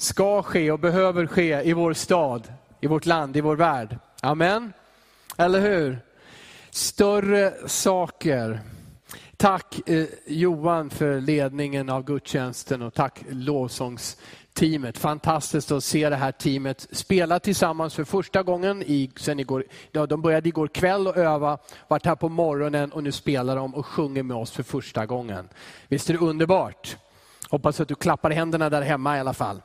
ska ske och behöver ske i vår stad, i vårt land, i vår värld. Amen. Eller hur? Större saker. Tack eh, Johan för ledningen av gudstjänsten och tack lovsångsteamet. Fantastiskt att se det här teamet spela tillsammans för första gången. I, sen igår, ja, de började igår kväll och öva, varit här på morgonen och nu spelar de och sjunger med oss för första gången. Visst är det underbart? Hoppas att du klappar händerna där hemma i alla fall.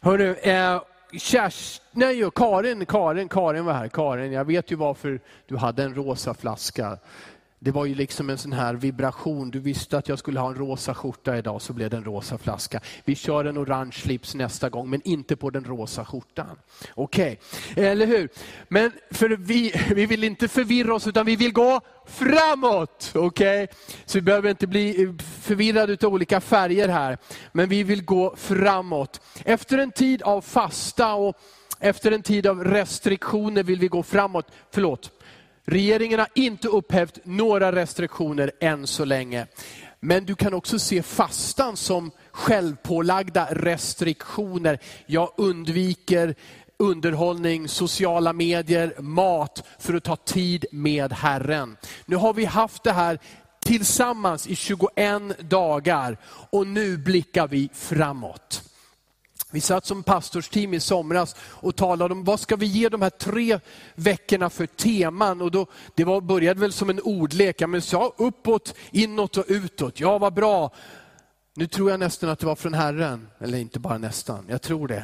Hörru, eh, Kerst, nej, Karin, Karin, Karin var här. Karin, jag vet ju varför du hade en rosa flaska. Det var ju liksom en sån här vibration. Du visste att jag skulle ha en rosa skjorta idag, så blev det en rosa flaska. Vi kör en orange slips nästa gång, men inte på den rosa skjortan. Okej, okay. eller hur? Men för vi, vi vill inte förvirra oss, utan vi vill gå framåt. Okej? Okay? Så vi behöver inte bli förvirrade av olika färger här. Men vi vill gå framåt. Efter en tid av fasta och efter en tid av restriktioner vill vi gå framåt. Förlåt, Regeringen har inte upphävt några restriktioner än så länge. Men du kan också se fastan som självpålagda restriktioner. Jag undviker underhållning, sociala medier, mat för att ta tid med Herren. Nu har vi haft det här tillsammans i 21 dagar och nu blickar vi framåt. Vi satt som pastorsteam i somras och talade om vad ska vi ge de här tre veckorna för teman. Och då, det var, började väl som en ordlek, men sa uppåt, inåt och utåt. Ja, vad bra. Nu tror jag nästan att det var från Herren, eller inte bara nästan, jag tror det.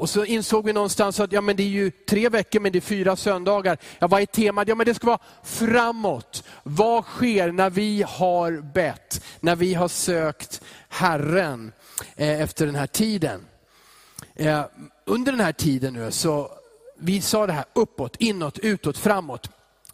Och så insåg vi någonstans att ja, men det är ju tre veckor, men det är fyra söndagar. Ja, vad är temat? Ja, men det ska vara framåt. Vad sker när vi har bett, när vi har sökt Herren eh, efter den här tiden? Eh, under den här tiden nu så, vi sa det här uppåt, inåt, utåt, framåt.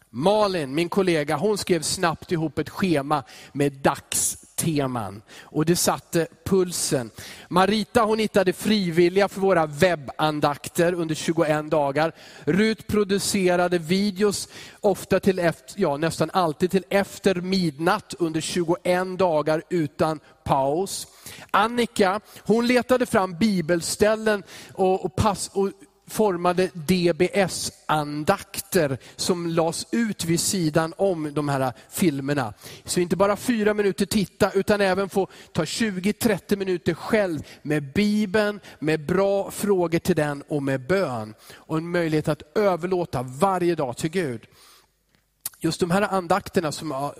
Malin, min kollega, hon skrev snabbt ihop ett schema med dags, teman. Och det satte pulsen. Marita hon hittade frivilliga för våra webbandakter under 21 dagar. Rut producerade videos, ofta till efter, ja, nästan alltid till efter midnatt under 21 dagar utan paus. Annika, hon letade fram bibelställen och, och, pass, och formade DBS-andakter som lades ut vid sidan om de här filmerna. Så inte bara fyra minuter titta, utan även få ta 20-30 minuter själv med Bibeln, med bra frågor till den och med bön. Och en möjlighet att överlåta varje dag till Gud. Just de här andakterna, som,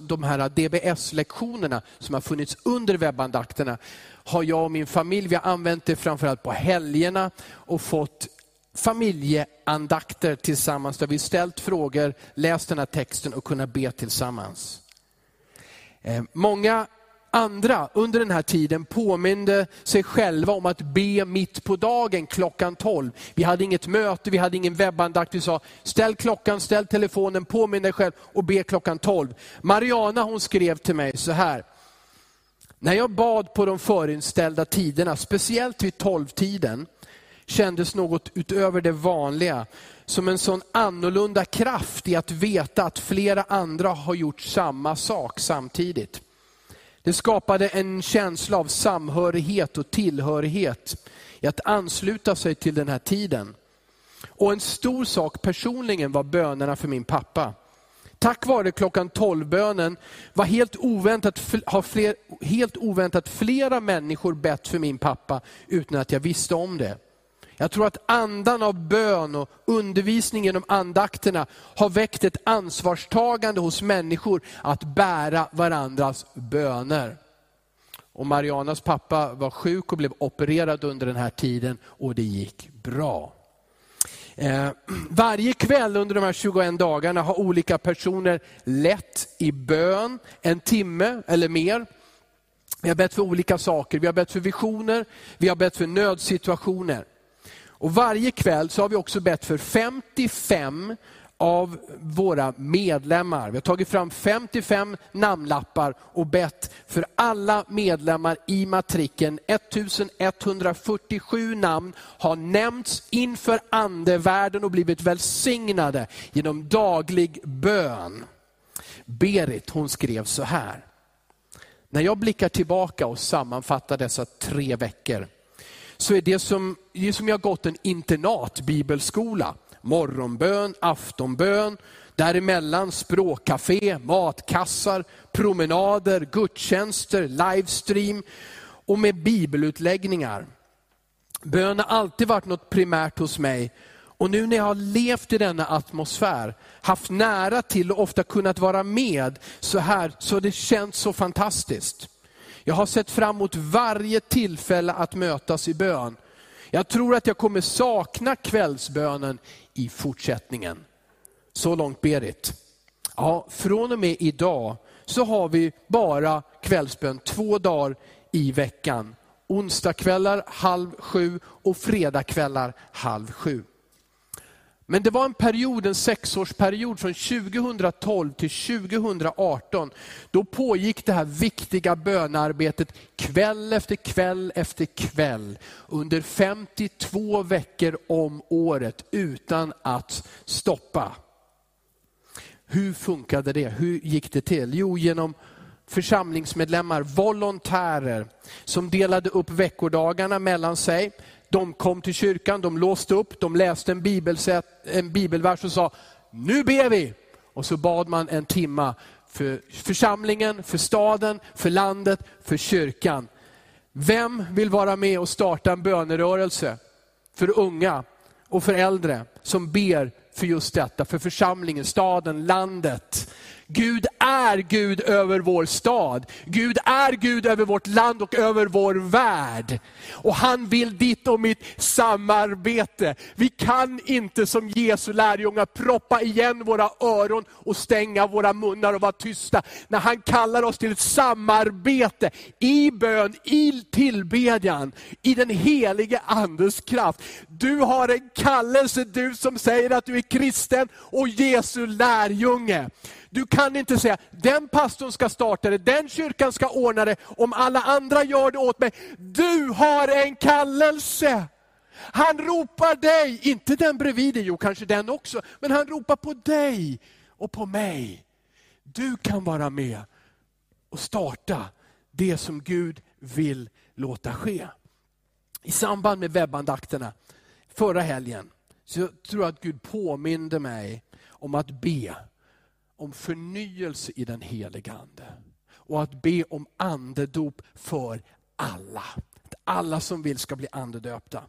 de här DBS-lektionerna som har funnits under webbandakterna, har jag och min familj, vi har använt det framförallt på helgerna och fått familjeandakter tillsammans där vi ställt frågor, läst den här texten och kunnat be tillsammans. Eh, många andra under den här tiden påminde sig själva om att be mitt på dagen klockan 12. Vi hade inget möte, vi hade ingen webbandakt. Vi sa ställ klockan, ställ telefonen, påminn dig själv och be klockan 12. Mariana hon skrev till mig så här. När jag bad på de förinställda tiderna, speciellt vid 12-tiden, kändes något utöver det vanliga. Som en sån annorlunda kraft i att veta att flera andra har gjort samma sak samtidigt. Det skapade en känsla av samhörighet och tillhörighet i att ansluta sig till den här tiden. Och en stor sak personligen var bönerna för min pappa. Tack vare klockan 12-bönen var helt oväntat, har fler, helt oväntat flera människor bett för min pappa utan att jag visste om det. Jag tror att andan av bön och undervisning genom andakterna har väckt ett ansvarstagande hos människor att bära varandras böner. Och Marianas pappa var sjuk och blev opererad under den här tiden och det gick bra. Eh, varje kväll under de här 21 dagarna har olika personer lett i bön en timme eller mer. Vi har bett för olika saker. Vi har bett för visioner, vi har bett för nödsituationer. Och varje kväll så har vi också bett för 55 av våra medlemmar. Vi har tagit fram 55 namnlappar och bett för alla medlemmar i matriken. 1147 namn har nämnts inför andevärlden och blivit välsignade genom daglig bön. Berit hon skrev så här. När jag blickar tillbaka och sammanfattar dessa tre veckor så är det som, det som jag gått en internatbibelskola. Morgonbön, aftonbön, däremellan språkcafé, matkassar, promenader, gudstjänster, livestream och med bibelutläggningar. Bön har alltid varit något primärt hos mig och nu när jag har levt i denna atmosfär, haft nära till och ofta kunnat vara med så här, så har det känts så fantastiskt. Jag har sett fram emot varje tillfälle att mötas i bön. Jag tror att jag kommer sakna kvällsbönen i fortsättningen. Så långt Berit. Ja, från och med idag så har vi bara kvällsbön två dagar i veckan. Onsdagskvällar halv sju och fredagskvällar halv sju. Men det var en period, en sexårsperiod från 2012 till 2018. Då pågick det här viktiga bönarbetet kväll efter kväll efter kväll under 52 veckor om året utan att stoppa. Hur funkade det? Hur gick det till? Jo, genom församlingsmedlemmar, volontärer, som delade upp veckodagarna mellan sig. De kom till kyrkan, de låste upp, de läste en, bibelsätt, en bibelvers och sa, nu ber vi. Och så bad man en timma för församlingen, för staden, för landet, för kyrkan. Vem vill vara med och starta en bönerörelse för unga och för äldre som ber för just detta, för församlingen, staden, landet. Gud är Gud över vår stad. Gud är Gud över vårt land och över vår värld. Och han vill ditt och mitt samarbete. Vi kan inte som Jesu lärjungar proppa igen våra öron och stänga våra munnar och vara tysta. När han kallar oss till ett samarbete i bön, i tillbedjan, i den helige andes kraft. Du har en kallelse, du som säger att du är kristen och Jesu lärjunge. Du kan inte säga, den pastorn ska starta det, den kyrkan ska ordna det, om alla andra gör det åt mig. Du har en kallelse. Han ropar dig, inte den bredvid dig, jo kanske den också, men han ropar på dig och på mig. Du kan vara med och starta det som Gud vill låta ske. I samband med webbandakterna förra helgen, så tror jag att Gud påminde mig om att be om förnyelse i den heliga Ande. Och att be om andedop för alla. Att Alla som vill ska bli andedöpta.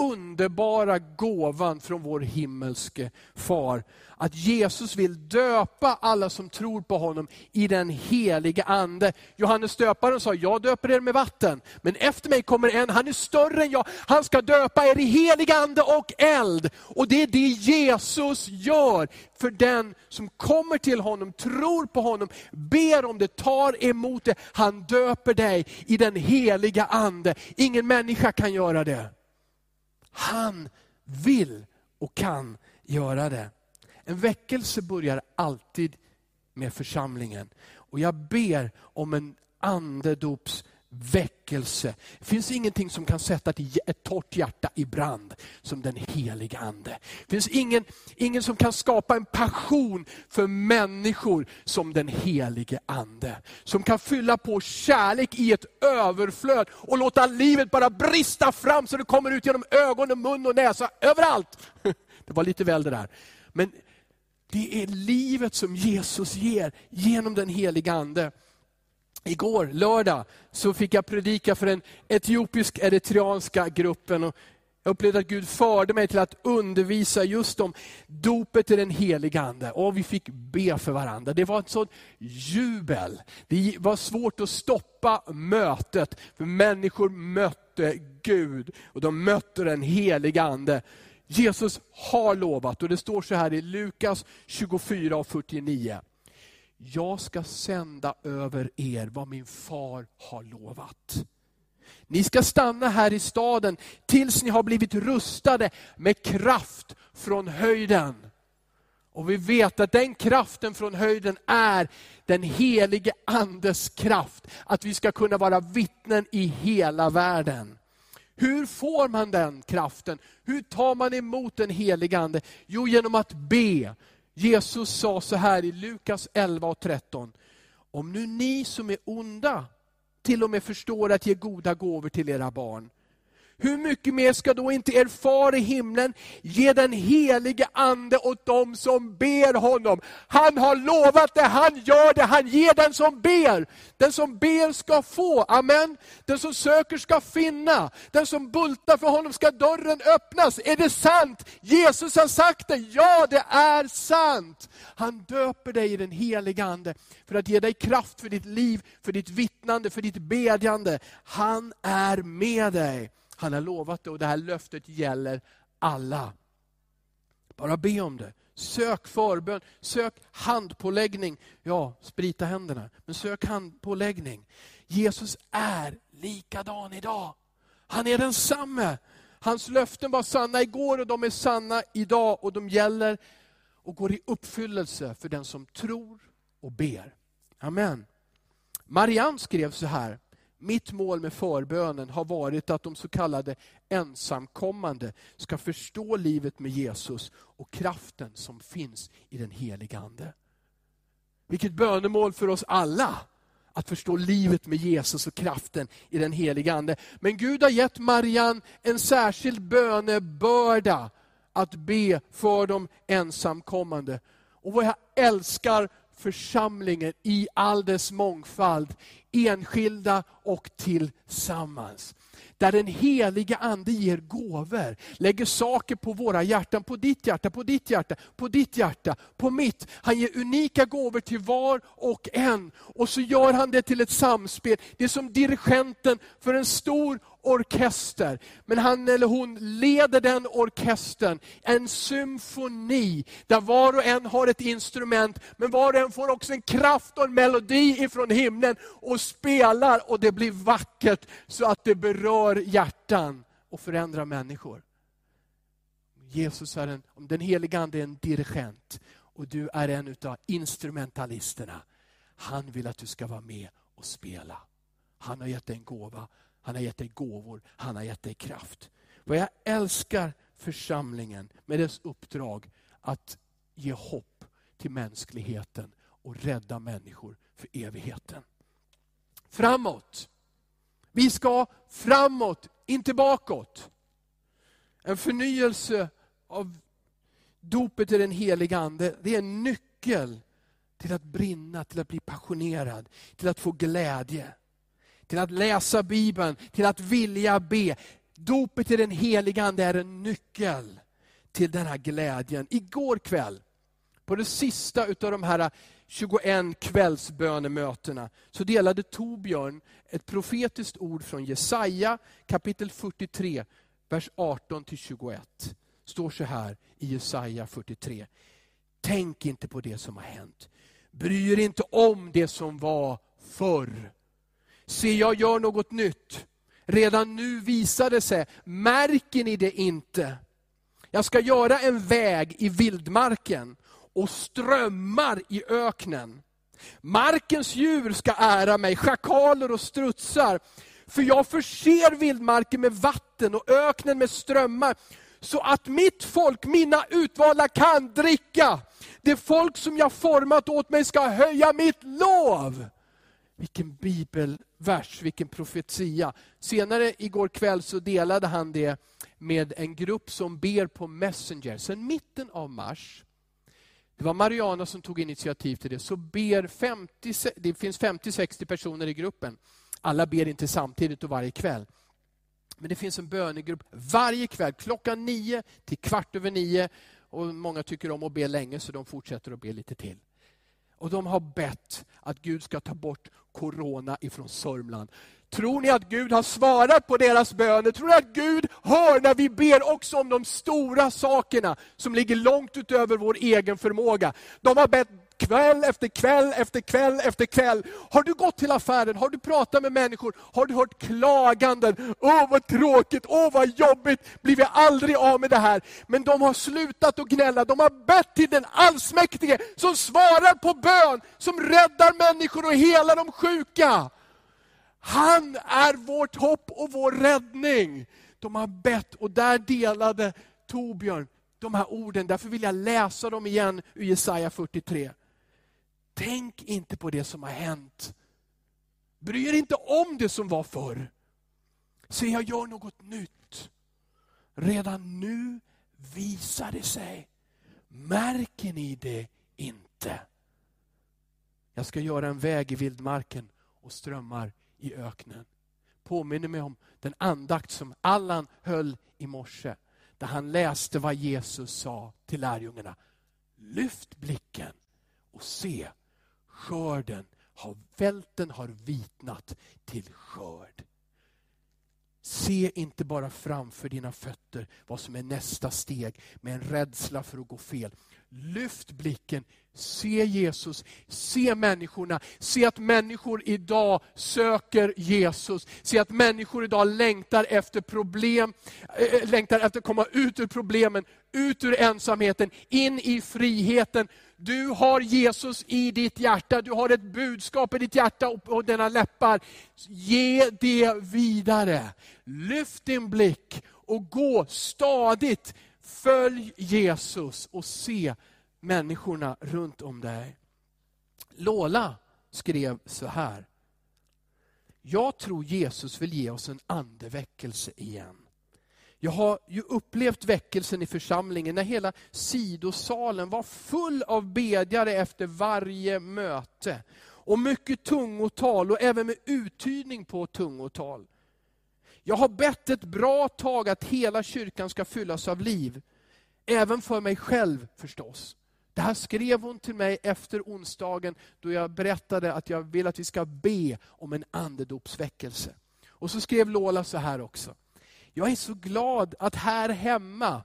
Underbara gåvan från vår himmelske far. Att Jesus vill döpa alla som tror på honom i den heliga Ande. Johannes döparen sa, jag döper er med vatten, men efter mig kommer en, han är större än jag. Han ska döpa er i helig Ande och eld. Och det är det Jesus gör för den som kommer till honom, tror på honom, ber om det, tar emot det. Han döper dig i den heliga Ande. Ingen människa kan göra det. Han vill och kan göra det. En väckelse börjar alltid med församlingen. Och jag ber om en andedops väckelse. Det finns ingenting som kan sätta ett torrt hjärta i brand som den heliga Ande. Det finns ingen, ingen som kan skapa en passion för människor som den helige Ande. Som kan fylla på kärlek i ett överflöd och låta livet bara brista fram så det kommer ut genom ögon, och mun och näsa, överallt. Det var lite väl det där. Men det är livet som Jesus ger genom den heliga Ande. Igår, lördag, så fick jag predika för den etiopisk-eritreanska gruppen. Och jag upplevde att Gud förde mig till att undervisa just om dopet i den heliga Ande. Och vi fick be för varandra. Det var ett sånt jubel. Det var svårt att stoppa mötet, för människor mötte Gud. Och de mötte den heliga Ande. Jesus har lovat, och det står så här i Lukas 24 och 49 jag ska sända över er vad min far har lovat. Ni ska stanna här i staden tills ni har blivit rustade med kraft från höjden. Och vi vet att den kraften från höjden är den helige Andes kraft. Att vi ska kunna vara vittnen i hela världen. Hur får man den kraften? Hur tar man emot den helige Ande? Jo, genom att be, Jesus sa så här i Lukas 11 och 13. Om nu ni som är onda till och med förstår att ge goda gåvor till era barn, hur mycket mer ska då inte er far i himlen ge den helige ande åt dem som ber honom. Han har lovat det, han gör det, han ger den som ber. Den som ber ska få, amen. Den som söker ska finna, den som bultar för honom ska dörren öppnas. Är det sant? Jesus har sagt det, ja det är sant. Han döper dig i den helige Ande för att ge dig kraft för ditt liv, för ditt vittnande, för ditt bedjande. Han är med dig. Han har lovat det och det här löftet gäller alla. Bara be om det. Sök förbön, sök handpåläggning. Ja, sprita händerna, men sök handpåläggning. Jesus är likadan idag. Han är densamme. Hans löften var sanna igår och de är sanna idag och de gäller och går i uppfyllelse för den som tror och ber. Amen. Marianne skrev så här, mitt mål med förbönen har varit att de så kallade ensamkommande ska förstå livet med Jesus och kraften som finns i den heliga Ande. Vilket bönemål för oss alla! Att förstå livet med Jesus och kraften i den heliga Ande. Men Gud har gett Marianne en särskild bönebörda att be för de ensamkommande. Och vad jag älskar församlingen i all dess mångfald, enskilda och tillsammans. Där den heliga Ande ger gåvor, lägger saker på våra hjärtan, på ditt hjärta, på ditt hjärta, på ditt hjärta, på mitt. Han ger unika gåvor till var och en. Och så gör han det till ett samspel. Det är som dirigenten för en stor orkester. Men han eller hon leder den orkestern, en symfoni, där var och en har ett instrument, men var och en får också en kraft och en melodi ifrån himlen och spelar och det blir vackert så att det berör hjärtan och förändrar människor. Jesus är en, den helige Ande är en dirigent och du är en av instrumentalisterna. Han vill att du ska vara med och spela. Han har gett dig en gåva han har gett dig gåvor, han har gett dig kraft. Vad jag älskar församlingen med dess uppdrag att ge hopp till mänskligheten och rädda människor för evigheten. Framåt. Vi ska framåt, inte bakåt. En förnyelse av dopet i den heliga Ande, det är en nyckel till att brinna, till att bli passionerad, till att få glädje till att läsa Bibeln, till att vilja be. Dopet i den heliga Ande är en nyckel till den här glädjen. Igår kväll, på det sista av de här 21 kvällsbönemötena, så delade Torbjörn ett profetiskt ord från Jesaja kapitel 43, vers 18-21. står så här i Jesaja 43. Tänk inte på det som har hänt. Bry er inte om det som var förr. Se, jag gör något nytt. Redan nu visar det sig. Märker ni det inte? Jag ska göra en väg i vildmarken och strömmar i öknen. Markens djur ska ära mig, schakaler och strutsar. För jag förser vildmarken med vatten och öknen med strömmar, så att mitt folk, mina utvalda, kan dricka. Det folk som jag format åt mig ska höja mitt lov. Vilken bibelvers, vilken profetia. Senare igår kväll så delade han det med en grupp som ber på Messenger. Sen mitten av mars, det var Mariana som tog initiativ till det, så ber 50, det finns 50-60 personer i gruppen. Alla ber inte samtidigt och varje kväll. Men det finns en bönegrupp varje kväll klockan nio till kvart över nio. Och många tycker om att be länge så de fortsätter att be lite till. Och de har bett att Gud ska ta bort corona ifrån Sörmland. Tror ni att Gud har svarat på deras böner? Tror ni att Gud hör när vi ber också om de stora sakerna som ligger långt utöver vår egen förmåga? De har bett kväll efter kväll efter kväll efter kväll. Har du gått till affären, har du pratat med människor, har du hört klaganden? Åh vad tråkigt, åh vad jobbigt, blir vi aldrig av med det här? Men de har slutat att gnälla, de har bett till den allsmäktige som svarar på bön, som räddar människor och helar de sjuka. Han är vårt hopp och vår räddning. De har bett och där delade Torbjörn de här orden, därför vill jag läsa dem igen ur Jesaja 43. Tänk inte på det som har hänt. Bry er inte om det som var förr. Se, jag gör något nytt. Redan nu visar det sig. Märker ni det inte? Jag ska göra en väg i vildmarken och strömmar i öknen. Påminner mig om den andakt som Allan höll i morse. Där han läste vad Jesus sa till lärjungarna. Lyft blicken och se, skörden har, välten har vitnat till skörd. Se inte bara framför dina fötter vad som är nästa steg med en rädsla för att gå fel. Lyft blicken, se Jesus, se människorna, se att människor idag söker Jesus. Se att människor idag längtar efter problem, äh, längtar efter att komma ut ur problemen, ut ur ensamheten, in i friheten. Du har Jesus i ditt hjärta, du har ett budskap i ditt hjärta och på dina läppar. Ge det vidare. Lyft din blick och gå stadigt Följ Jesus och se människorna runt om dig. Lola skrev så här. Jag tror Jesus vill ge oss en andeväckelse igen. Jag har ju upplevt väckelsen i församlingen när hela sidosalen var full av bedjare efter varje möte. Och mycket tungotal och även med uttydning på tungotal. Jag har bett ett bra tag att hela kyrkan ska fyllas av liv. Även för mig själv förstås. Det här skrev hon till mig efter onsdagen då jag berättade att jag vill att vi ska be om en andedopsväckelse. Och så skrev Lola så här också. Jag är så glad att här hemma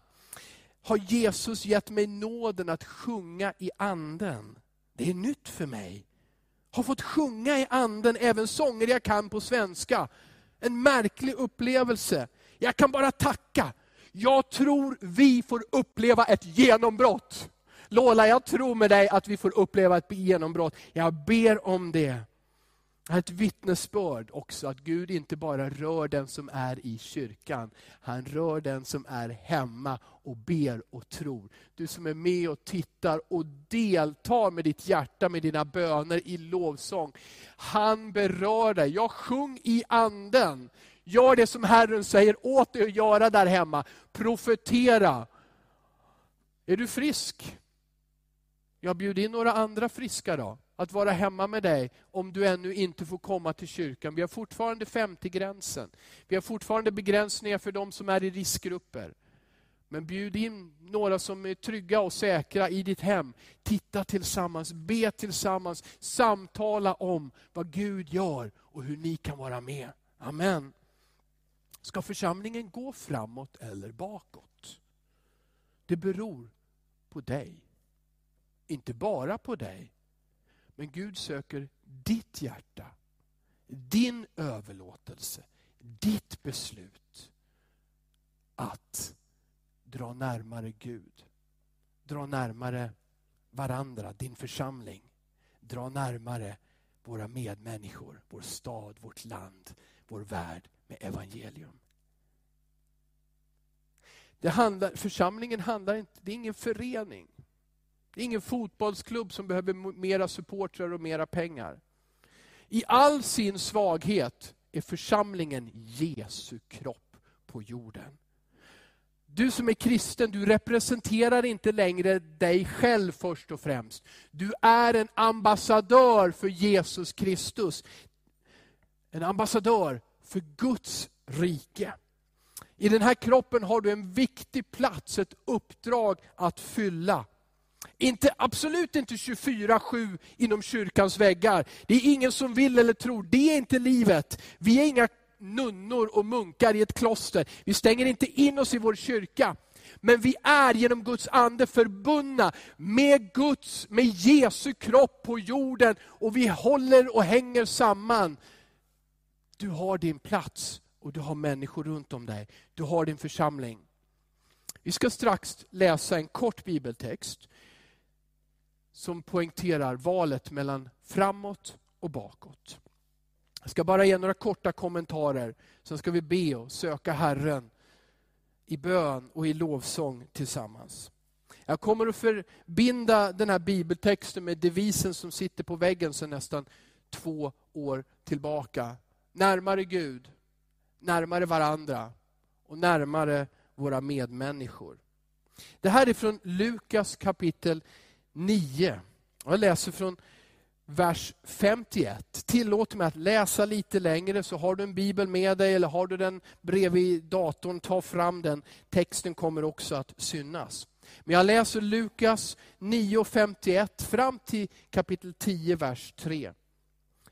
har Jesus gett mig nåden att sjunga i anden. Det är nytt för mig. Har fått sjunga i anden även sånger jag kan på svenska. En märklig upplevelse. Jag kan bara tacka. Jag tror vi får uppleva ett genombrott. Lola, jag tror med dig att vi får uppleva ett genombrott. Jag ber om det är Ett vittnesbörd också, att Gud inte bara rör den som är i kyrkan. Han rör den som är hemma och ber och tror. Du som är med och tittar och deltar med ditt hjärta, med dina böner i lovsång. Han berör dig. Jag sjung i anden. Gör det som Herren säger åt dig att göra där hemma. Profetera. Är du frisk? Jag bjuder in några andra friska då, att vara hemma med dig om du ännu inte får komma till kyrkan. Vi har fortfarande 50-gränsen. Vi har fortfarande begränsningar för de som är i riskgrupper. Men bjud in några som är trygga och säkra i ditt hem. Titta tillsammans, be tillsammans, samtala om vad Gud gör och hur ni kan vara med. Amen. Ska församlingen gå framåt eller bakåt? Det beror på dig. Inte bara på dig. Men Gud söker ditt hjärta, din överlåtelse, ditt beslut att dra närmare Gud. Dra närmare varandra, din församling. Dra närmare våra medmänniskor, vår stad, vårt land, vår värld med evangelium. Det handlar, församlingen handlar inte, det är ingen förening. Det är ingen fotbollsklubb som behöver mera supportrar och mera pengar. I all sin svaghet är församlingen Jesu kropp på jorden. Du som är kristen, du representerar inte längre dig själv först och främst. Du är en ambassadör för Jesus Kristus. En ambassadör för Guds rike. I den här kroppen har du en viktig plats, ett uppdrag att fylla. Inte, absolut inte 24-7 inom kyrkans väggar. Det är ingen som vill eller tror, det är inte livet. Vi är inga nunnor och munkar i ett kloster. Vi stänger inte in oss i vår kyrka. Men vi är genom Guds ande förbundna med Guds, med Jesu kropp på jorden. Och vi håller och hänger samman. Du har din plats och du har människor runt om dig. Du har din församling. Vi ska strax läsa en kort bibeltext som poängterar valet mellan framåt och bakåt. Jag ska bara ge några korta kommentarer, sen ska vi be och söka Herren i bön och i lovsång tillsammans. Jag kommer att förbinda den här bibeltexten med devisen som sitter på väggen sedan nästan två år tillbaka. Närmare Gud, närmare varandra och närmare våra medmänniskor. Det här är från Lukas kapitel 9. Jag läser från vers 51. Tillåt mig att läsa lite längre, så har du en bibel med dig eller har du den bredvid datorn, ta fram den. Texten kommer också att synas. Men jag läser Lukas 9.51 fram till kapitel 10, vers 3.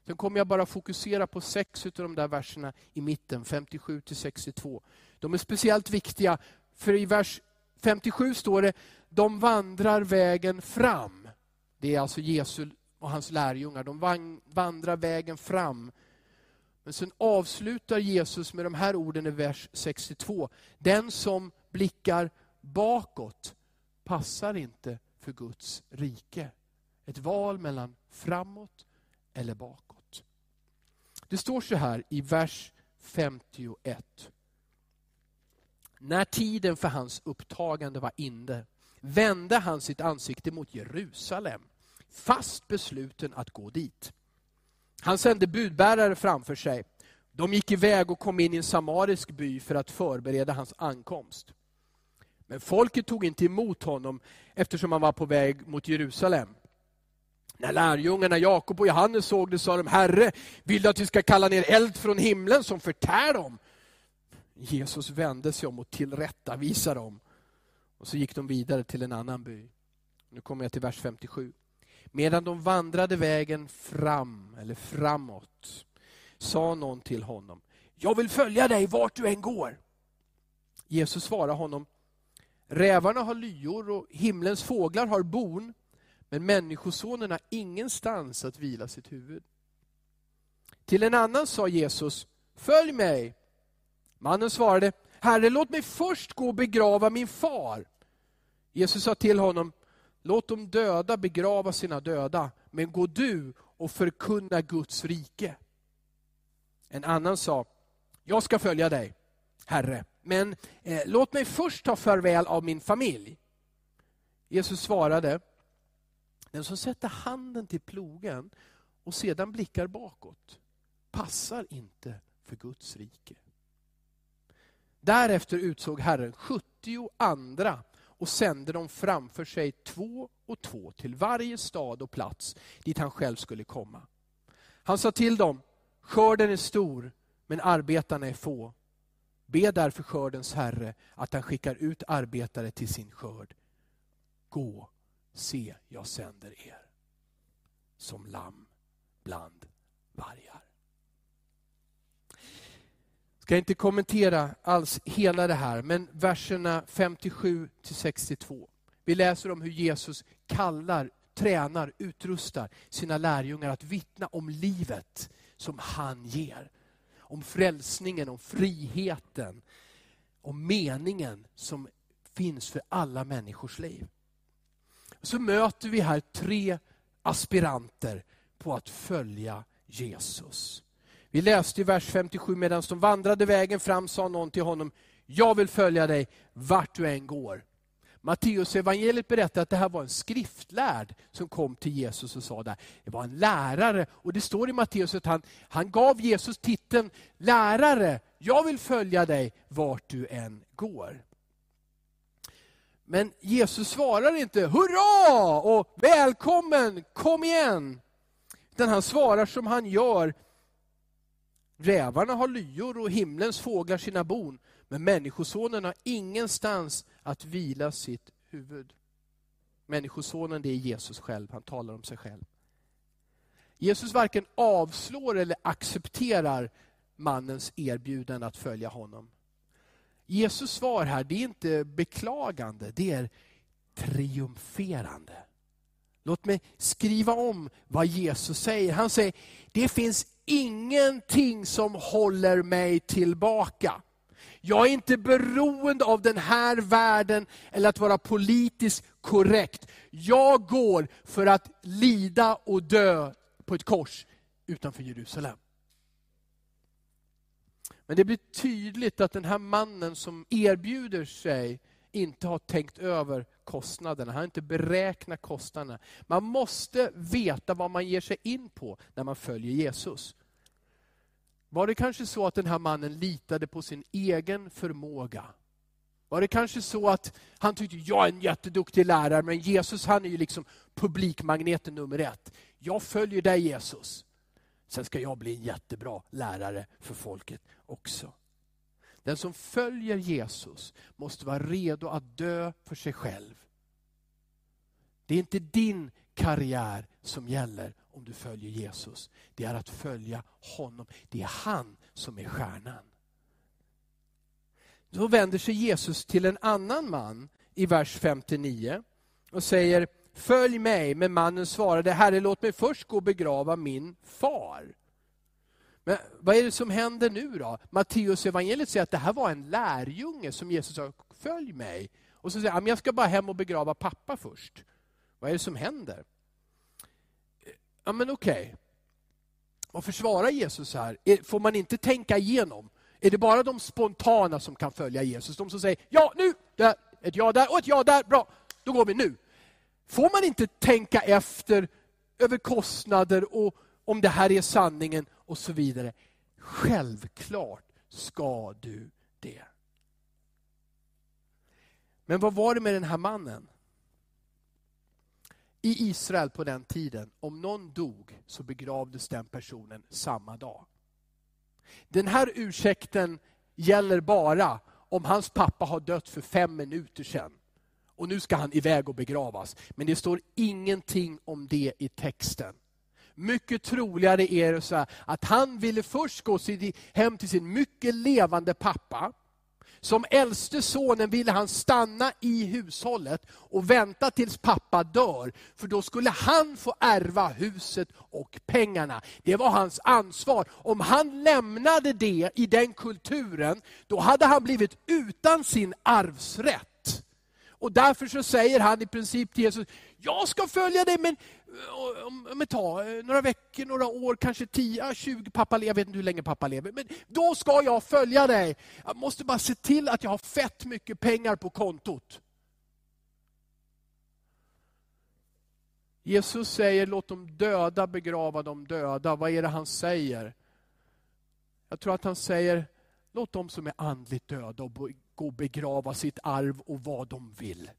Sen kommer jag bara fokusera på sex av de där verserna i mitten, 57 till 62. De är speciellt viktiga, för i vers 57 står det, de vandrar vägen fram. Det är alltså Jesus och hans lärjungar. De vandrar vägen fram. Men sen avslutar Jesus med de här orden i vers 62. Den som blickar bakåt passar inte för Guds rike. Ett val mellan framåt eller bakåt. Det står så här i vers 51. När tiden för hans upptagande var inne vände han sitt ansikte mot Jerusalem, fast besluten att gå dit. Han sände budbärare framför sig. De gick iväg och kom in i en samarisk by för att förbereda hans ankomst. Men folket tog inte emot honom eftersom han var på väg mot Jerusalem. När lärjungarna Jakob och Johannes såg det sa de, Herre, vill du att vi ska kalla ner eld från himlen som förtär dem? Jesus vände sig om och tillrättavisade dem. Och så gick de vidare till en annan by. Nu kommer jag till vers 57. Medan de vandrade vägen fram, eller framåt, sa någon till honom, jag vill följa dig vart du än går. Jesus svarade honom, rävarna har lyor och himlens fåglar har bon, men Människosonen har ingenstans att vila sitt huvud. Till en annan sa Jesus, följ mig. Mannen svarade, Herre låt mig först gå och begrava min far. Jesus sa till honom, låt de döda begrava sina döda, men gå du och förkunna Guds rike. En annan sa, jag ska följa dig, Herre, men eh, låt mig först ta farväl av min familj. Jesus svarade, den som sätter handen till plogen och sedan blickar bakåt passar inte för Guds rike. Därefter utsåg Herren 70 andra och sände dem framför sig två och två till varje stad och plats dit han själv skulle komma. Han sa till dem, skörden är stor men arbetarna är få. Be därför skördens Herre att han skickar ut arbetare till sin skörd. Gå, se jag sänder er som lamm bland vargar ska inte kommentera alls hela det här, men verserna 57 till 62. Vi läser om hur Jesus kallar, tränar, utrustar sina lärjungar att vittna om livet som han ger. Om frälsningen, om friheten, om meningen som finns för alla människors liv. Så möter vi här tre aspiranter på att följa Jesus. Vi läste i vers 57, medan de vandrade vägen fram sa någon till honom, jag vill följa dig vart du än går. Matteus evangeliet berättar att det här var en skriftlärd som kom till Jesus och sa det. Det var en lärare och det står i Matteus att han, han gav Jesus titeln lärare. Jag vill följa dig vart du än går. Men Jesus svarar inte hurra och välkommen, kom igen. Utan han svarar som han gör Rävarna har lyor och himlens fåglar sina bon, men Människosonen har ingenstans att vila sitt huvud. Människosonen det är Jesus själv, han talar om sig själv. Jesus varken avslår eller accepterar mannens erbjudande att följa honom. Jesus svar här, det är inte beklagande, det är triumferande. Låt mig skriva om vad Jesus säger. Han säger, det finns ingenting som håller mig tillbaka. Jag är inte beroende av den här världen eller att vara politiskt korrekt. Jag går för att lida och dö på ett kors utanför Jerusalem. Men det blir tydligt att den här mannen som erbjuder sig inte har tänkt över kostnaderna. Han har inte beräknat kostnaderna. Man måste veta vad man ger sig in på när man följer Jesus. Var det kanske så att den här mannen litade på sin egen förmåga? Var det kanske så att han tyckte, jag är en jätteduktig lärare, men Jesus han är ju liksom publikmagneten nummer ett. Jag följer dig Jesus. Sen ska jag bli en jättebra lärare för folket också. Den som följer Jesus måste vara redo att dö för sig själv. Det är inte din karriär som gäller om du följer Jesus. Det är att följa honom. Det är han som är stjärnan. Då vänder sig Jesus till en annan man i vers 59 och säger, följ mig. Men mannen svarade, Herre låt mig först gå och begrava min far. Men vad är det som händer nu då? Matteus evangeliet säger att det här var en lärjunge som Jesus sa, följ mig. Och så säger han, jag ska bara hem och begrava pappa först. Vad är det som händer? Ja men okej. Okay. Varför svarar Jesus här? Får man inte tänka igenom? Är det bara de spontana som kan följa Jesus? De som säger ja nu, där, ett ja där och ett ja där, bra, då går vi nu. Får man inte tänka efter över kostnader och om det här är sanningen och så vidare? Självklart ska du det. Men vad var det med den här mannen? I Israel på den tiden, om någon dog så begravdes den personen samma dag. Den här ursäkten gäller bara om hans pappa har dött för fem minuter sedan. Och nu ska han iväg och begravas. Men det står ingenting om det i texten. Mycket troligare är det så att han ville först gå hem till sin mycket levande pappa. Som äldste sonen ville han stanna i hushållet och vänta tills pappa dör. För då skulle han få ärva huset och pengarna. Det var hans ansvar. Om han lämnade det i den kulturen, då hade han blivit utan sin arvsrätt. Och därför så säger han i princip till Jesus, jag ska följa dig men Eh, om, ta, ett tag, eh, några veckor, några år, kanske 10, 20, pappa lever, jag vet inte hur länge pappa lever. Men då ska jag följa dig. Jag måste bara se till att jag har fett mycket pengar på kontot. Jesus säger låt de döda begrava de döda. Vad är det han säger? Jag tror att han säger låt de som är andligt döda och och begrava sitt arv och vad de vill.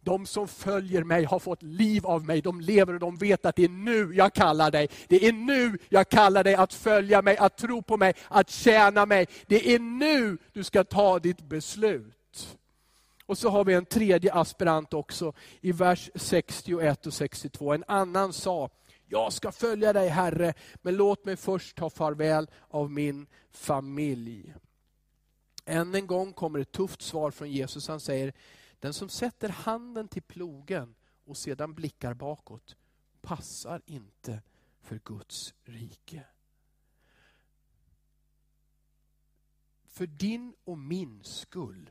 De som följer mig har fått liv av mig. De lever och de vet att det är nu jag kallar dig. Det är nu jag kallar dig att följa mig, att tro på mig, att tjäna mig. Det är nu du ska ta ditt beslut. Och så har vi en tredje aspirant också i vers 61 och 62. En annan sa, jag ska följa dig Herre, men låt mig först ta farväl av min familj. Än en gång kommer ett tufft svar från Jesus. Han säger, den som sätter handen till plogen och sedan blickar bakåt passar inte för Guds rike. För din och min skull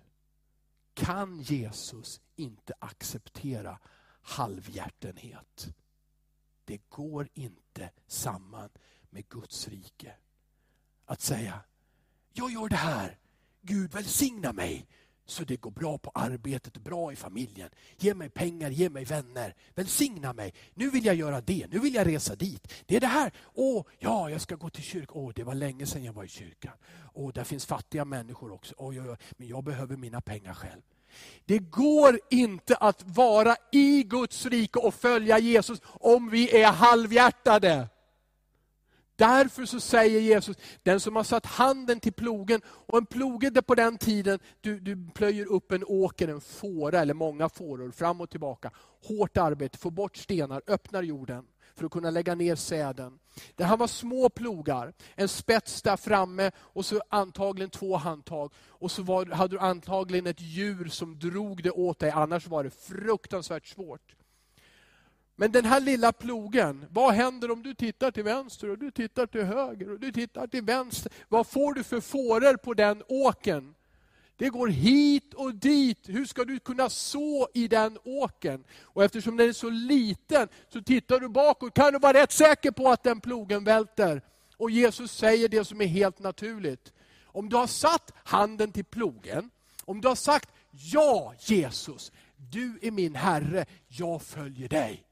kan Jesus inte acceptera halvhjärtenhet. Det går inte samman med Guds rike. Att säga, jag gör det här, Gud välsigna mig så det går bra på arbetet bra i familjen. Ge mig pengar, ge mig vänner. Välsigna mig. Nu vill jag göra det, nu vill jag resa dit. Det är det här. Åh, ja, jag ska gå till kyrkan. Åh, det var länge sedan jag var i kyrkan. Åh, där finns fattiga människor också. Åh, ja, ja, men jag behöver mina pengar själv. Det går inte att vara i Guds rike och följa Jesus om vi är halvhjärtade. Därför så säger Jesus, den som har satt handen till plogen, och en ploge på den tiden, du, du plöjer upp en åker, en fåra eller många fåror, fram och tillbaka. Hårt arbete, får bort stenar, öppnar jorden för att kunna lägga ner säden. Det här var små plogar, en spets där framme och så antagligen två handtag. Och så var, hade du antagligen ett djur som drog det åt dig, annars var det fruktansvärt svårt. Men den här lilla plogen, vad händer om du tittar till vänster och du tittar till höger och du tittar till vänster? Vad får du för fåror på den åken? Det går hit och dit. Hur ska du kunna så i den åken? Och eftersom den är så liten så tittar du bakåt. Kan du vara rätt säker på att den plogen välter? Och Jesus säger det som är helt naturligt. Om du har satt handen till plogen, om du har sagt ja Jesus, du är min Herre, jag följer dig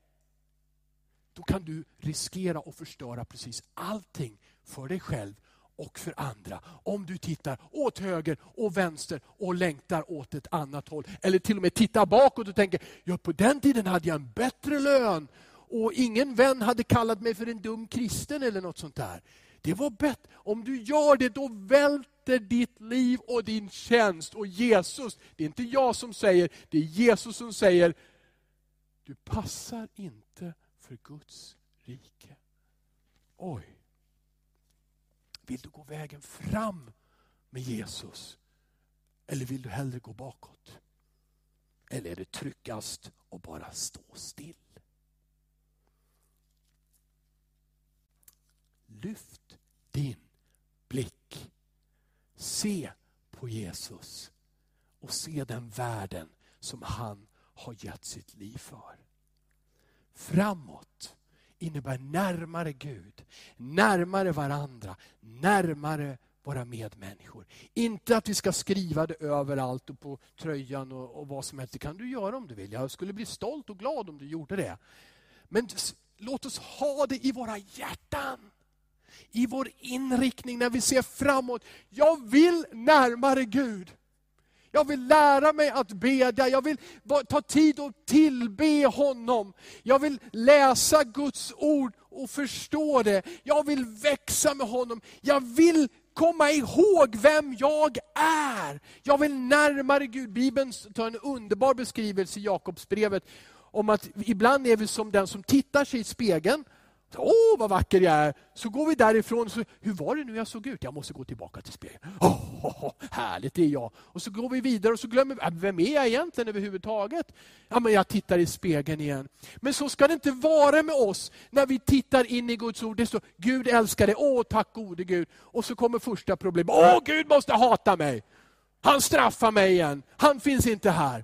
då kan du riskera att förstöra precis allting för dig själv och för andra. Om du tittar åt höger och vänster och längtar åt ett annat håll. Eller till och med tittar bakåt och tänker, ja på den tiden hade jag en bättre lön och ingen vän hade kallat mig för en dum kristen eller något sånt där. Det var bättre. Om du gör det, då välter ditt liv och din tjänst. Och Jesus, det är inte jag som säger, det är Jesus som säger, du passar inte för Guds rike. Oj. Vill du gå vägen fram med Jesus? Eller vill du hellre gå bakåt? Eller är det tryggast att bara stå still? Lyft din blick. Se på Jesus och se den världen som han har gett sitt liv för. Framåt innebär närmare Gud, närmare varandra, närmare våra medmänniskor. Inte att vi ska skriva det överallt och på tröjan och, och vad som helst. Det kan du göra om du vill. Jag skulle bli stolt och glad om du gjorde det. Men låt oss ha det i våra hjärtan. I vår inriktning när vi ser framåt. Jag vill närmare Gud. Jag vill lära mig att bedja, jag vill ta tid och tillbe honom. Jag vill läsa Guds ord och förstå det. Jag vill växa med honom. Jag vill komma ihåg vem jag är. Jag vill närmare Gud. Bibeln tar en underbar beskrivelse i Jakobsbrevet om att ibland är vi som den som tittar sig i spegeln Åh, vad vacker jag är! Så går vi därifrån. Så, Hur var det nu jag såg ut? Jag måste gå tillbaka till spegeln. Oh, oh, oh, härligt, det är jag. Och så går vi vidare och så glömmer vi, äh, vem är jag egentligen överhuvudtaget? Ja, men jag tittar i spegeln igen. Men så ska det inte vara med oss när vi tittar in i Guds ord. Det står, Gud älskar dig, åh tack gode Gud. Och så kommer första problemet, åh Gud måste hata mig. Han straffar mig igen, han finns inte här.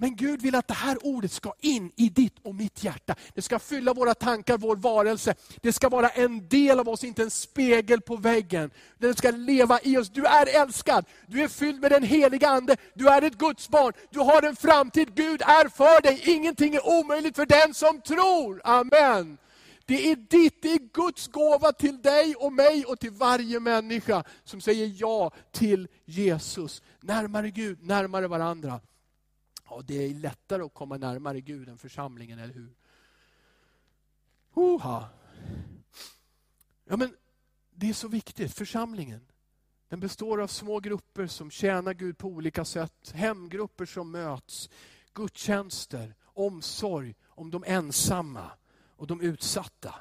Men Gud vill att det här ordet ska in i ditt och mitt hjärta. Det ska fylla våra tankar, vår varelse. Det ska vara en del av oss, inte en spegel på väggen. Det ska leva i oss. Du är älskad, du är fylld med den heliga Ande, du är ett Guds barn. Du har en framtid, Gud är för dig. Ingenting är omöjligt för den som tror. Amen. Det är ditt, det är Guds gåva till dig och mig och till varje människa som säger ja till Jesus. Närmare Gud, närmare varandra. Ja, det är lättare att komma närmare Gud än församlingen, eller hur? Oha. Ja, men det är så viktigt, församlingen. Den består av små grupper som tjänar Gud på olika sätt. Hemgrupper som möts, gudstjänster, omsorg om de ensamma och de utsatta.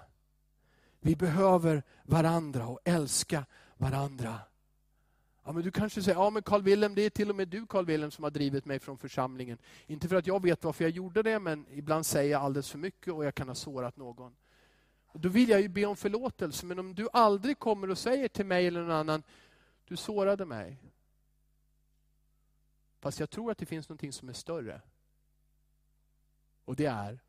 Vi behöver varandra och älska varandra. Ja, men du kanske säger, ja men Carl Willem, det är till och med du Carl Willem som har drivit mig från församlingen. Inte för att jag vet varför jag gjorde det, men ibland säger jag alldeles för mycket och jag kan ha sårat någon. Och då vill jag ju be om förlåtelse, men om du aldrig kommer och säger till mig eller någon annan, du sårade mig. Fast jag tror att det finns någonting som är större. Och det är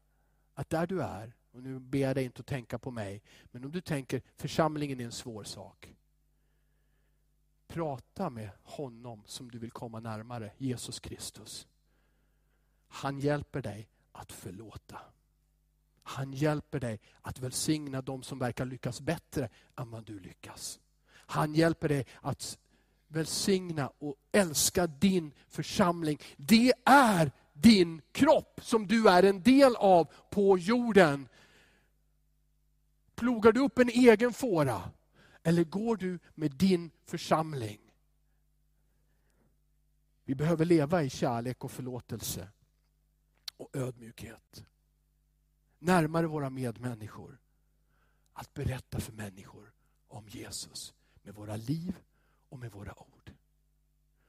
att där du är, och nu ber jag dig inte att tänka på mig, men om du tänker församlingen är en svår sak. Prata med honom som du vill komma närmare, Jesus Kristus. Han hjälper dig att förlåta. Han hjälper dig att välsigna de som verkar lyckas bättre än vad du lyckas. Han hjälper dig att välsigna och älska din församling. Det är din kropp som du är en del av på jorden. Plogar du upp en egen fåra eller går du med din församling? Vi behöver leva i kärlek och förlåtelse och ödmjukhet. Närmare våra medmänniskor. Att berätta för människor om Jesus med våra liv och med våra ord.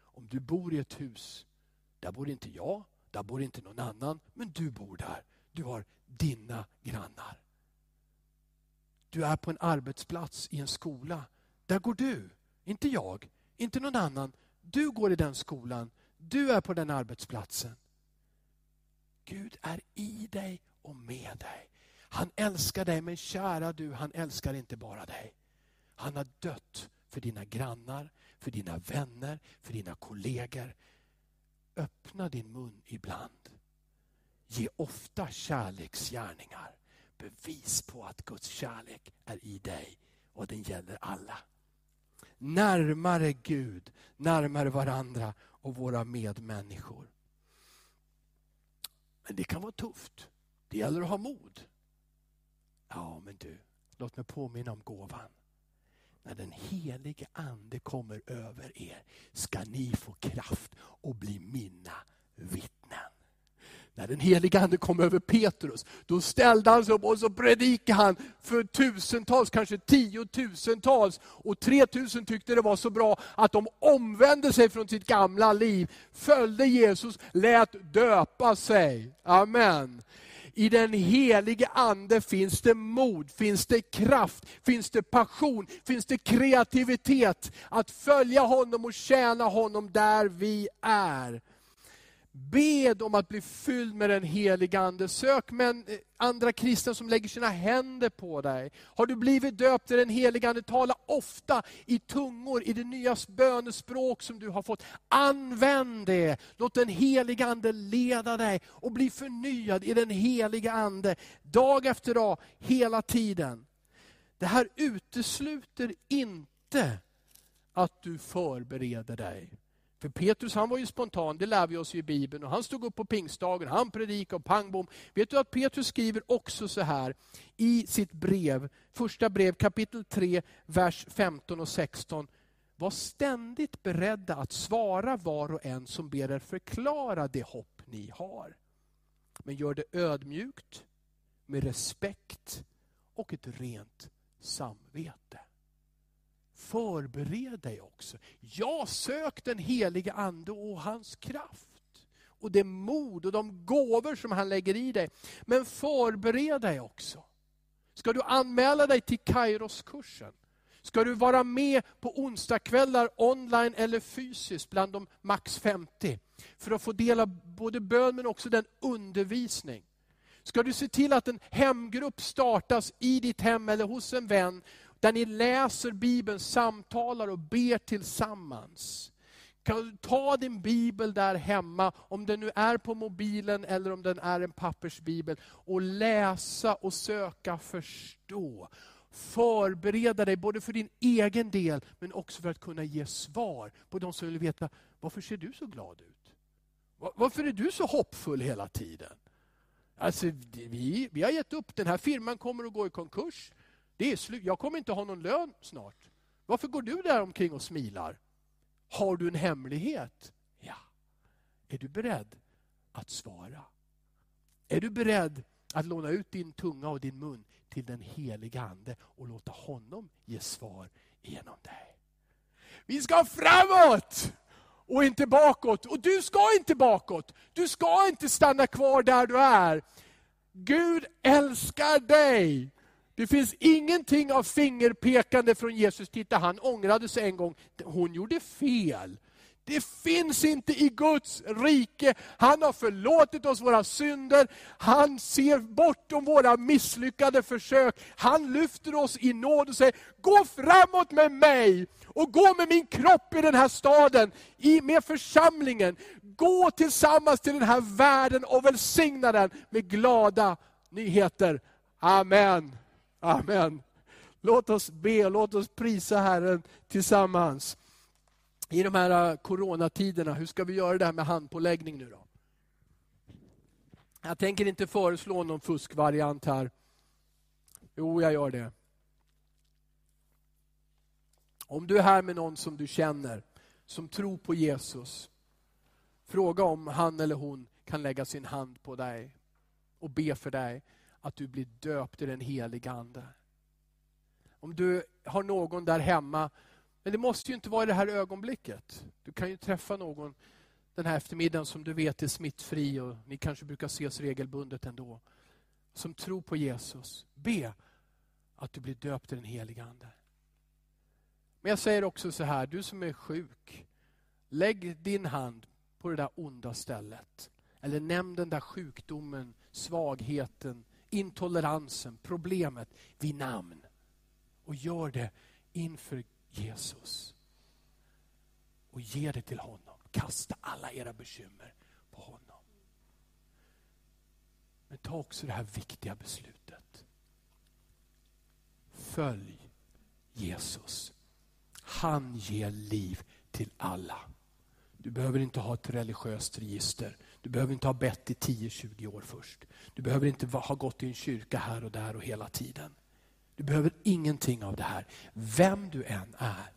Om du bor i ett hus, där bor inte jag, där bor inte någon annan, men du bor där. Du har dina. Du är på en arbetsplats i en skola. Där går du, inte jag, inte någon annan. Du går i den skolan, du är på den arbetsplatsen. Gud är i dig och med dig. Han älskar dig, men kära du, han älskar inte bara dig. Han har dött för dina grannar, för dina vänner, för dina kollegor. Öppna din mun ibland. Ge ofta kärleksgärningar bevis på att Guds kärlek är i dig och den gäller alla. Närmare Gud, närmare varandra och våra medmänniskor. Men det kan vara tufft. Det gäller att ha mod. Ja, men du, låt mig påminna om gåvan. När den helige ande kommer över er ska ni få kraft och bli mina vittnen. När den heliga Ande kom över Petrus, då ställde han sig upp och så predikade han för tusentals, kanske tiotusentals. Och 3000 tyckte det var så bra att de omvände sig från sitt gamla liv, följde Jesus, lät döpa sig. Amen. I den helige Ande finns det mod, finns det kraft, finns det passion, finns det kreativitet att följa honom och tjäna honom där vi är. Bed om att bli fylld med den helige Ande. Sök med eh, andra kristna som lägger sina händer på dig. Har du blivit döpt i den helige Ande, tala ofta i tungor, i det nya bönespråk som du har fått. Använd det. Låt den helige Ande leda dig och bli förnyad i den helige Ande. Dag efter dag, hela tiden. Det här utesluter inte att du förbereder dig. För Petrus han var ju spontan, det lär vi oss i Bibeln. Och han stod upp på pingstdagen, han predikade och pang bom. Vet du att Petrus skriver också så här i sitt brev, första brev kapitel 3, vers 15 och 16. Var ständigt beredda att svara var och en som ber er förklara det hopp ni har. Men gör det ödmjukt, med respekt och ett rent samvete. Förbered dig också. Ja, sök den helige Ande och hans kraft. Och det mod och de gåvor som han lägger i dig. Men förbered dig också. Ska du anmäla dig till Kairos-kursen? Ska du vara med på onsdagskvällar online eller fysiskt bland de max 50? För att få del av både bön men också den undervisning. Ska du se till att en hemgrupp startas i ditt hem eller hos en vän där ni läser Bibeln, samtalar och ber tillsammans. Kan du ta din bibel där hemma, om den nu är på mobilen eller om den är en pappersbibel, och läsa och söka förstå. Förbereda dig både för din egen del, men också för att kunna ge svar på de som vill veta, varför ser du så glad ut? Varför är du så hoppfull hela tiden? Alltså, vi, vi har gett upp, den här firman kommer att gå i konkurs. Det är slut. Jag kommer inte ha någon lön snart. Varför går du där omkring och smilar? Har du en hemlighet? Ja. Är du beredd att svara? Är du beredd att låna ut din tunga och din mun till den heliga Ande och låta honom ge svar genom dig? Vi ska framåt! och inte bakåt. Och du ska inte bakåt. Du ska inte stanna kvar där du är. Gud älskar dig. Det finns ingenting av fingerpekande från Jesus. Titta, han ångrade sig en gång. Hon gjorde fel. Det finns inte i Guds rike. Han har förlåtit oss våra synder. Han ser bortom våra misslyckade försök. Han lyfter oss i nåd och säger, gå framåt med mig och gå med min kropp i den här staden, i, med församlingen. Gå tillsammans till den här världen och välsigna den med glada nyheter. Amen. Amen. Låt oss be, låt oss prisa Herren tillsammans. I de här äh, coronatiderna, hur ska vi göra det här med handpåläggning nu då? Jag tänker inte föreslå någon fuskvariant här. Jo, jag gör det. Om du är här med någon som du känner, som tror på Jesus, fråga om han eller hon kan lägga sin hand på dig och be för dig att du blir döpt i den heliga Ande. Om du har någon där hemma, men det måste ju inte vara i det här ögonblicket. Du kan ju träffa någon den här eftermiddagen som du vet är smittfri och ni kanske brukar ses regelbundet ändå. Som tror på Jesus. Be att du blir döpt i den heliga Ande. Men jag säger också så här, du som är sjuk, lägg din hand på det där onda stället. Eller nämn den där sjukdomen, svagheten, intoleransen, problemet vid namn. Och gör det inför Jesus. Och ge det till honom. Kasta alla era bekymmer på honom. Men ta också det här viktiga beslutet. Följ Jesus. Han ger liv till alla. Du behöver inte ha ett religiöst register. Du behöver inte ha bett i 10-20 år först. Du behöver inte ha gått i en kyrka här och där och hela tiden. Du behöver ingenting av det här. Vem du än är.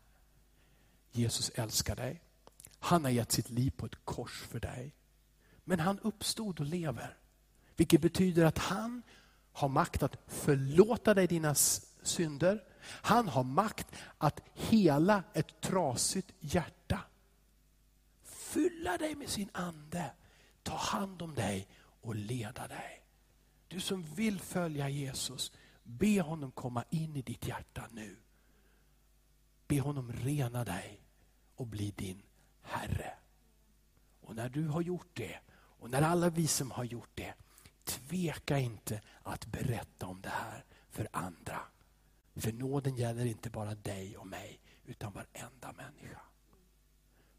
Jesus älskar dig. Han har gett sitt liv på ett kors för dig. Men han uppstod och lever. Vilket betyder att han har makt att förlåta dig dina synder. Han har makt att hela ett trasigt hjärta. Fylla dig med sin ande, ta hand om dig och leda dig. Du som vill följa Jesus, be honom komma in i ditt hjärta nu. Be honom rena dig och bli din Herre. Och när du har gjort det, och när alla vi som har gjort det, tveka inte att berätta om det här för andra. För nåden gäller inte bara dig och mig, utan varenda människa.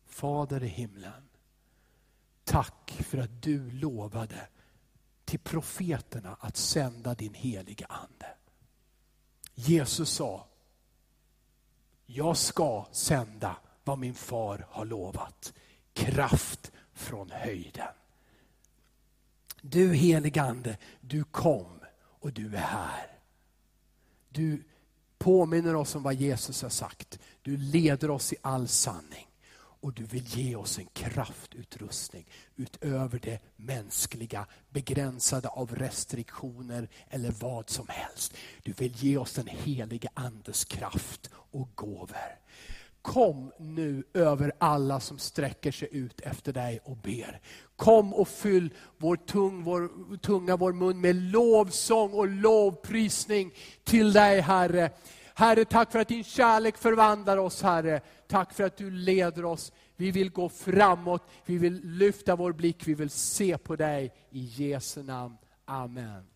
Fader i himlen, tack för att du lovade till profeterna att sända din heliga Ande. Jesus sa, jag ska sända vad min far har lovat. Kraft från höjden. Du heligande, du kom och du är här. Du påminner oss om vad Jesus har sagt. Du leder oss i all sanning. Och du vill ge oss en kraftutrustning utöver det mänskliga, begränsade av restriktioner eller vad som helst. Du vill ge oss den helige Andes kraft och gåvor. Kom nu över alla som sträcker sig ut efter dig och ber. Kom och fyll vår, tung, vår tunga, vår mun med lovsång och lovprisning till dig Herre. Herre, tack för att din kärlek förvandlar oss Herre. Tack för att du leder oss. Vi vill gå framåt, vi vill lyfta vår blick, vi vill se på dig. I Jesu namn. Amen.